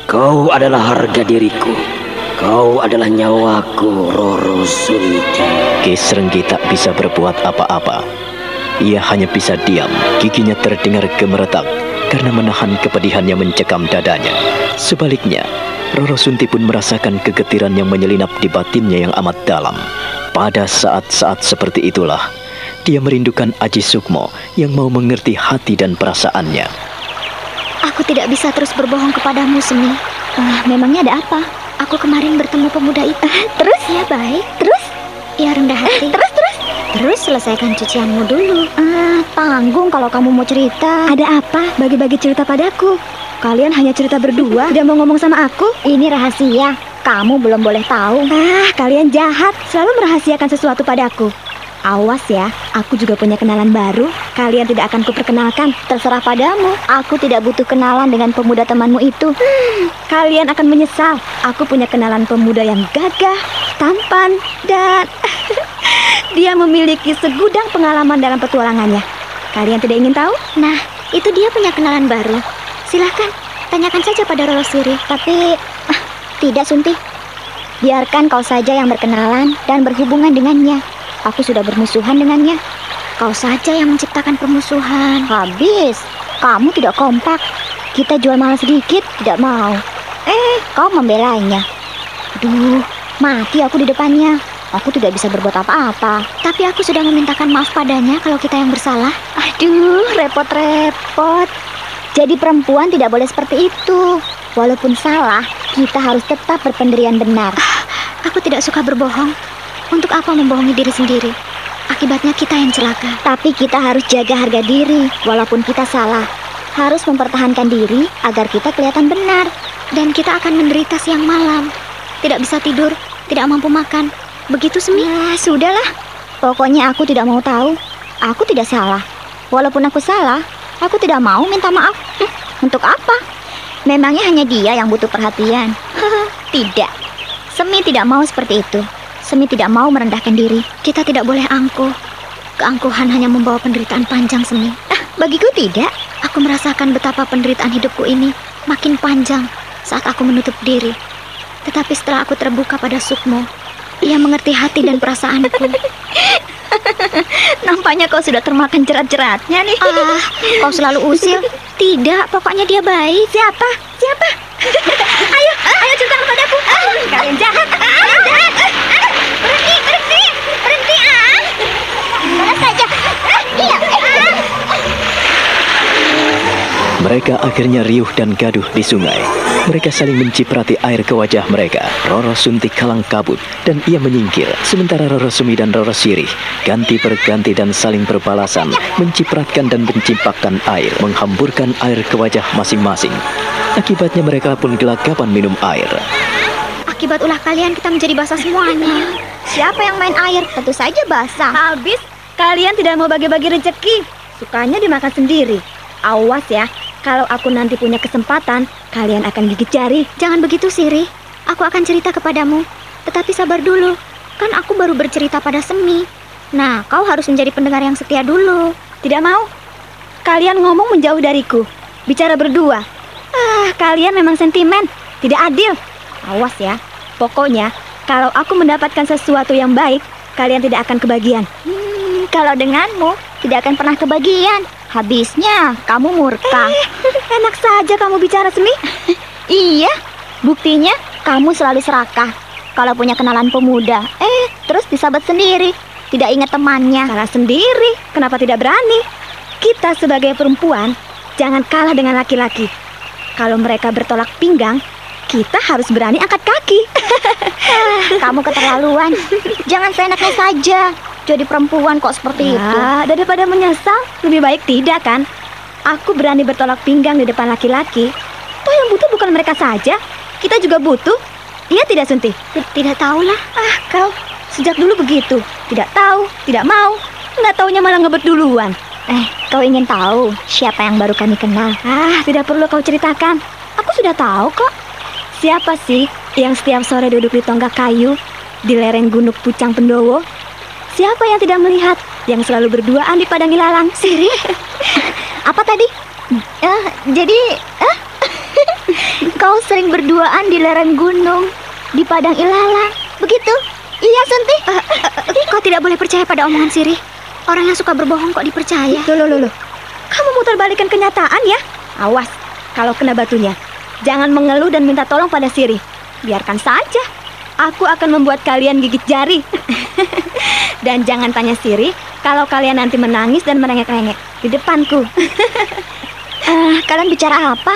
Kau adalah harga diriku. Kau adalah nyawaku, Roro Sunti. Kisrenggi tak bisa berbuat apa-apa ia hanya bisa diam, giginya terdengar gemeretak karena menahan kepedihan yang mencekam dadanya. Sebaliknya, Roro Sunti pun merasakan kegetiran yang menyelinap di batinnya yang amat dalam. Pada saat-saat seperti itulah, dia merindukan Aji Sukmo yang mau mengerti hati dan perasaannya. Aku tidak bisa terus berbohong kepadamu, Semi. Uh, memangnya ada apa? Aku kemarin bertemu pemuda itu. Uh, terus? Ya baik. Terus? Ya rendah hati. Uh, terus, terus? Selesaikan cucianmu dulu. Ah, tanggung kalau kamu mau cerita. Ada apa? Bagi-bagi cerita padaku. Kalian hanya cerita berdua, tidak mau ngomong sama aku? Ini rahasia. Kamu belum boleh tahu. Ah, kalian jahat. Selalu merahasiakan sesuatu padaku. Awas ya, aku juga punya kenalan baru. Kalian tidak akan kuperkenalkan. Terserah padamu. Aku tidak butuh kenalan dengan pemuda temanmu itu. Hmm, kalian akan menyesal. Aku punya kenalan pemuda yang gagah, tampan, dan dia memiliki segudang pengalaman dalam petualangannya. Kalian tidak ingin tahu? Nah, itu dia punya kenalan baru. Silahkan, tanyakan saja pada Roro Siri. Tapi, ah, tidak Sunti. Biarkan kau saja yang berkenalan dan berhubungan dengannya. Aku sudah bermusuhan dengannya. Kau saja yang menciptakan permusuhan. Habis, kamu tidak kompak. Kita jual mahal sedikit, tidak mau. Eh, kau membelainya. Duh, mati aku di depannya. Aku tidak bisa berbuat apa-apa. Tapi aku sudah memintakan maaf padanya kalau kita yang bersalah. Aduh, repot-repot. Jadi perempuan tidak boleh seperti itu. Walaupun salah, kita harus tetap berpendirian benar. Ah, aku tidak suka berbohong. Untuk apa membohongi diri sendiri? Akibatnya kita yang celaka. Tapi kita harus jaga harga diri, walaupun kita salah. Harus mempertahankan diri agar kita kelihatan benar. Dan kita akan menderita siang malam. Tidak bisa tidur, tidak mampu makan. Begitu Semi? Nah, sudahlah. Pokoknya aku tidak mau tahu. Aku tidak salah. Walaupun aku salah, aku tidak mau minta maaf. Hm, untuk apa? Memangnya hanya dia yang butuh perhatian? tidak. Semi tidak mau seperti itu. Semi tidak mau merendahkan diri. Kita tidak boleh angkuh. Keangkuhan hanya membawa penderitaan panjang, Semi. Ah, bagiku tidak. Aku merasakan betapa penderitaan hidupku ini makin panjang saat aku menutup diri. Tetapi setelah aku terbuka pada Sukmo, ia mengerti hati dan perasaanku. Nampaknya kau sudah termakan jerat-jeratnya nih. Ah, kau selalu usil. Tidak, pokoknya dia baik. Siapa? Siapa? ayo, ayo ceritakan padaku. Kalian jahat. Kalian jahat. Mereka akhirnya riuh dan gaduh di sungai. Mereka saling menciprati air ke wajah mereka. Roro Sunti kalang kabut dan ia menyingkir. Sementara Roro Sumi dan Roro Sirih ganti berganti dan saling berbalasan, mencipratkan dan mencimpakkan air, menghamburkan air ke wajah masing-masing. Akibatnya mereka pun gelagapan minum air. Akibat ulah kalian kita menjadi basah semuanya. Siapa yang main air? Tentu saja basah. Habis kalian tidak mau bagi-bagi rezeki. Sukanya dimakan sendiri. Awas ya, kalau aku nanti punya kesempatan, kalian akan gigit jari. Jangan begitu, Siri. Aku akan cerita kepadamu. Tetapi sabar dulu. Kan aku baru bercerita pada Semi. Nah, kau harus menjadi pendengar yang setia dulu. Tidak mau. Kalian ngomong menjauh dariku. Bicara berdua. Ah, kalian memang sentimen. Tidak adil. Awas ya. Pokoknya, kalau aku mendapatkan sesuatu yang baik, kalian tidak akan kebagian. Hmm, kalau denganmu, tidak akan pernah kebagian. Habisnya kamu murka. Eh, enak saja kamu bicara Semi. iya, buktinya kamu selalu serakah. Kalau punya kenalan pemuda, eh terus disabat sendiri. Tidak ingat temannya. Salah sendiri. Kenapa tidak berani? Kita sebagai perempuan jangan kalah dengan laki-laki. Kalau mereka bertolak pinggang, kita harus berani angkat kaki. Kamu keterlaluan. Jangan seenaknya saja. Jadi perempuan kok seperti ya, itu. daripada menyesal, lebih baik tidak kan? Aku berani bertolak pinggang di depan laki-laki. Toh yang butuh bukan mereka saja, kita juga butuh. Iya tidak Sunti? Tidak tahulah. Ah, kau sejak dulu begitu. Tidak tahu, tidak mau. Nggak taunya malah ngebet duluan. Eh, kau ingin tahu siapa yang baru kami kenal? Ah, tidak perlu kau ceritakan. Aku sudah tahu kok. Siapa sih yang setiap sore duduk di tonggak kayu di lereng Gunung Pucang Pendowo? Siapa yang tidak melihat yang selalu berduaan di padang ilalang? Siri? Apa tadi? Eh, jadi, eh? kau sering berduaan di lereng gunung di padang ilalang, begitu? Iya, Sunti. Uh, uh, kau tidak boleh percaya pada omongan Siri. Orang yang suka berbohong kok dipercaya. Loh, loh, loh, loh. Kamu muter balikan kenyataan ya? Awas, kalau kena batunya. Jangan mengeluh dan minta tolong pada Siri. Biarkan saja. Aku akan membuat kalian gigit jari. dan jangan tanya Siri kalau kalian nanti menangis dan merengek-rengek di depanku. uh, kalian bicara apa?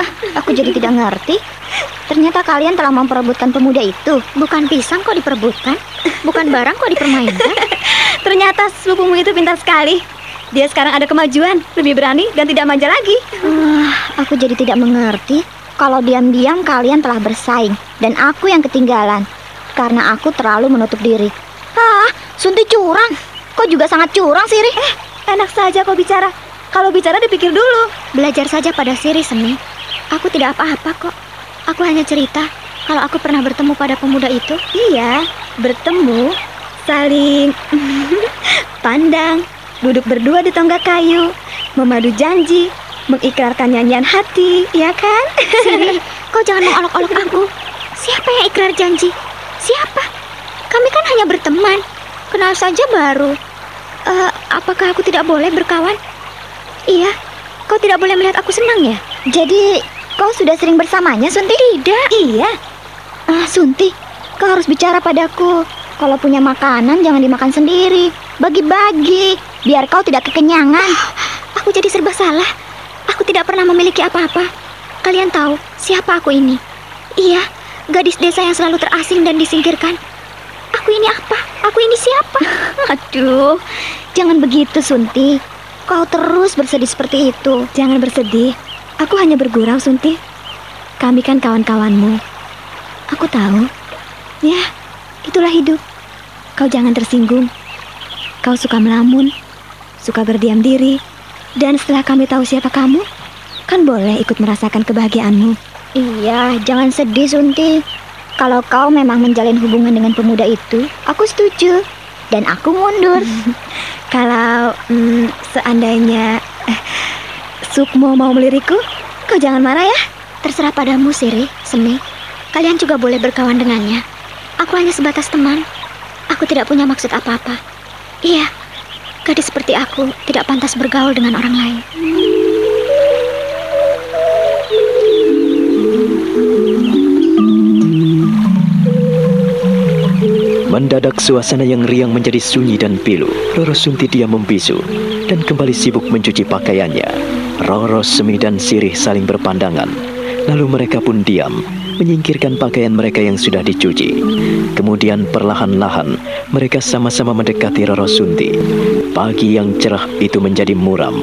Uh, aku jadi tidak ngerti. Ternyata kalian telah memperebutkan pemuda itu. Bukan pisang kok diperebutkan, bukan barang kok dipermainkan. Ternyata sepupumu itu pintar sekali. Dia sekarang ada kemajuan, lebih berani dan tidak manja lagi. Uh, aku jadi tidak mengerti. Kalau diam-diam kalian telah bersaing dan aku yang ketinggalan karena aku terlalu menutup diri. Ah, Sunti curang. Kok juga sangat curang, Siri? Eh, enak saja kau bicara. Kalau bicara dipikir dulu. Belajar saja pada Siri, Semi. Aku tidak apa-apa kok. Aku hanya cerita kalau aku pernah bertemu pada pemuda itu. Iya, bertemu, saling pandang, duduk berdua di tonggak kayu, memadu janji, mengikrarkan nyanyian hati, ya kan? Siri, kau jangan mengolok-olok aku. Siapa yang ikrar janji? Siapa? Kami kan hanya berteman, kenal saja baru. Uh, apakah aku tidak boleh berkawan? Iya, kau tidak boleh melihat aku senang ya? Jadi, kau sudah sering bersamanya, Sunti? Tidak. Iya. Ah, Sunti, kau harus bicara padaku. Kalau punya makanan, jangan dimakan sendiri. Bagi-bagi, biar kau tidak kekenyangan. Oh, aku jadi serba salah. Aku tidak pernah memiliki apa-apa. Kalian tahu siapa aku ini? Iya, gadis desa yang selalu terasing dan disingkirkan. Aku ini apa? Aku ini siapa? Aduh, jangan begitu, Sunti. Kau terus bersedih seperti itu. Jangan bersedih. Aku hanya bergurau, Sunti. Kami kan kawan-kawanmu. Aku tahu. Ya, itulah hidup. Kau jangan tersinggung. Kau suka melamun, suka berdiam diri, dan setelah kami tahu siapa kamu, kan boleh ikut merasakan kebahagiaanmu. Iya, jangan sedih, Sunti. Kalau kau memang menjalin hubungan dengan pemuda itu, aku setuju. Dan aku mundur. Kalau hmm, seandainya eh, Sukmo mau meliriku, kau jangan marah ya. Terserah padamu, Siri, Semi. Kalian juga boleh berkawan dengannya. Aku hanya sebatas teman. Aku tidak punya maksud apa-apa. Iya, gadis seperti aku tidak pantas bergaul dengan orang lain. Mendadak suasana yang riang menjadi sunyi dan pilu. Roro Sunti dia membisu. dan kembali sibuk mencuci pakaiannya. Roro, Semi, dan Sirih saling berpandangan. Lalu mereka pun diam, menyingkirkan pakaian mereka yang sudah dicuci. Kemudian perlahan-lahan mereka sama-sama mendekati Roro Sunti. Pagi yang cerah itu menjadi muram.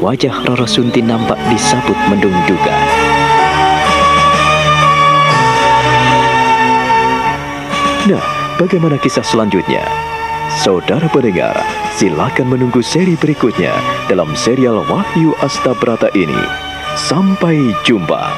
Wajah Roro Sunti nampak disabut mendung duga. Nah, bagaimana kisah selanjutnya? Saudara pendengar, silakan menunggu seri berikutnya dalam serial Wahyu Astabrata ini. Sampai jumpa.